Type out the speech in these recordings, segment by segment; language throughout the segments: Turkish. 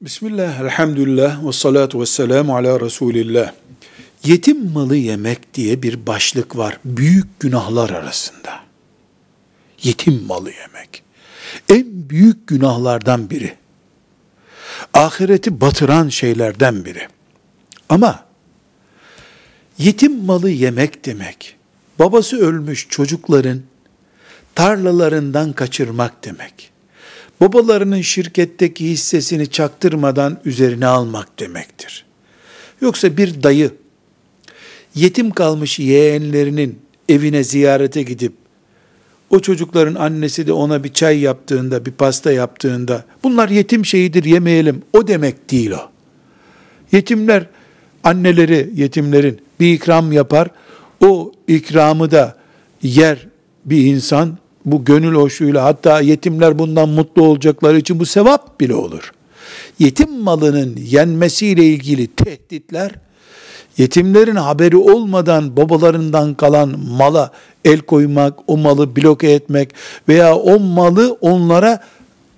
Bismillah, elhamdülillah, ve salatu ve selamu ala Resulillah. Yetim malı yemek diye bir başlık var büyük günahlar arasında. Yetim malı yemek. En büyük günahlardan biri. Ahireti batıran şeylerden biri. Ama yetim malı yemek demek, babası ölmüş çocukların tarlalarından kaçırmak demek babalarının şirketteki hissesini çaktırmadan üzerine almak demektir. Yoksa bir dayı yetim kalmış yeğenlerinin evine ziyarete gidip o çocukların annesi de ona bir çay yaptığında, bir pasta yaptığında bunlar yetim şeyidir yemeyelim o demek değil o. Yetimler anneleri yetimlerin bir ikram yapar. O ikramı da yer bir insan bu gönül hoşluğuyla hatta yetimler bundan mutlu olacakları için bu sevap bile olur. Yetim malının yenmesiyle ilgili tehditler, yetimlerin haberi olmadan babalarından kalan mala el koymak, o malı bloke etmek veya o malı onlara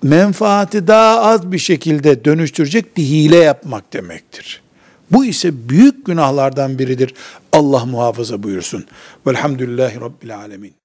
menfaati daha az bir şekilde dönüştürecek bir hile yapmak demektir. Bu ise büyük günahlardan biridir. Allah muhafaza buyursun. Velhamdülillahi Rabbil Alemin.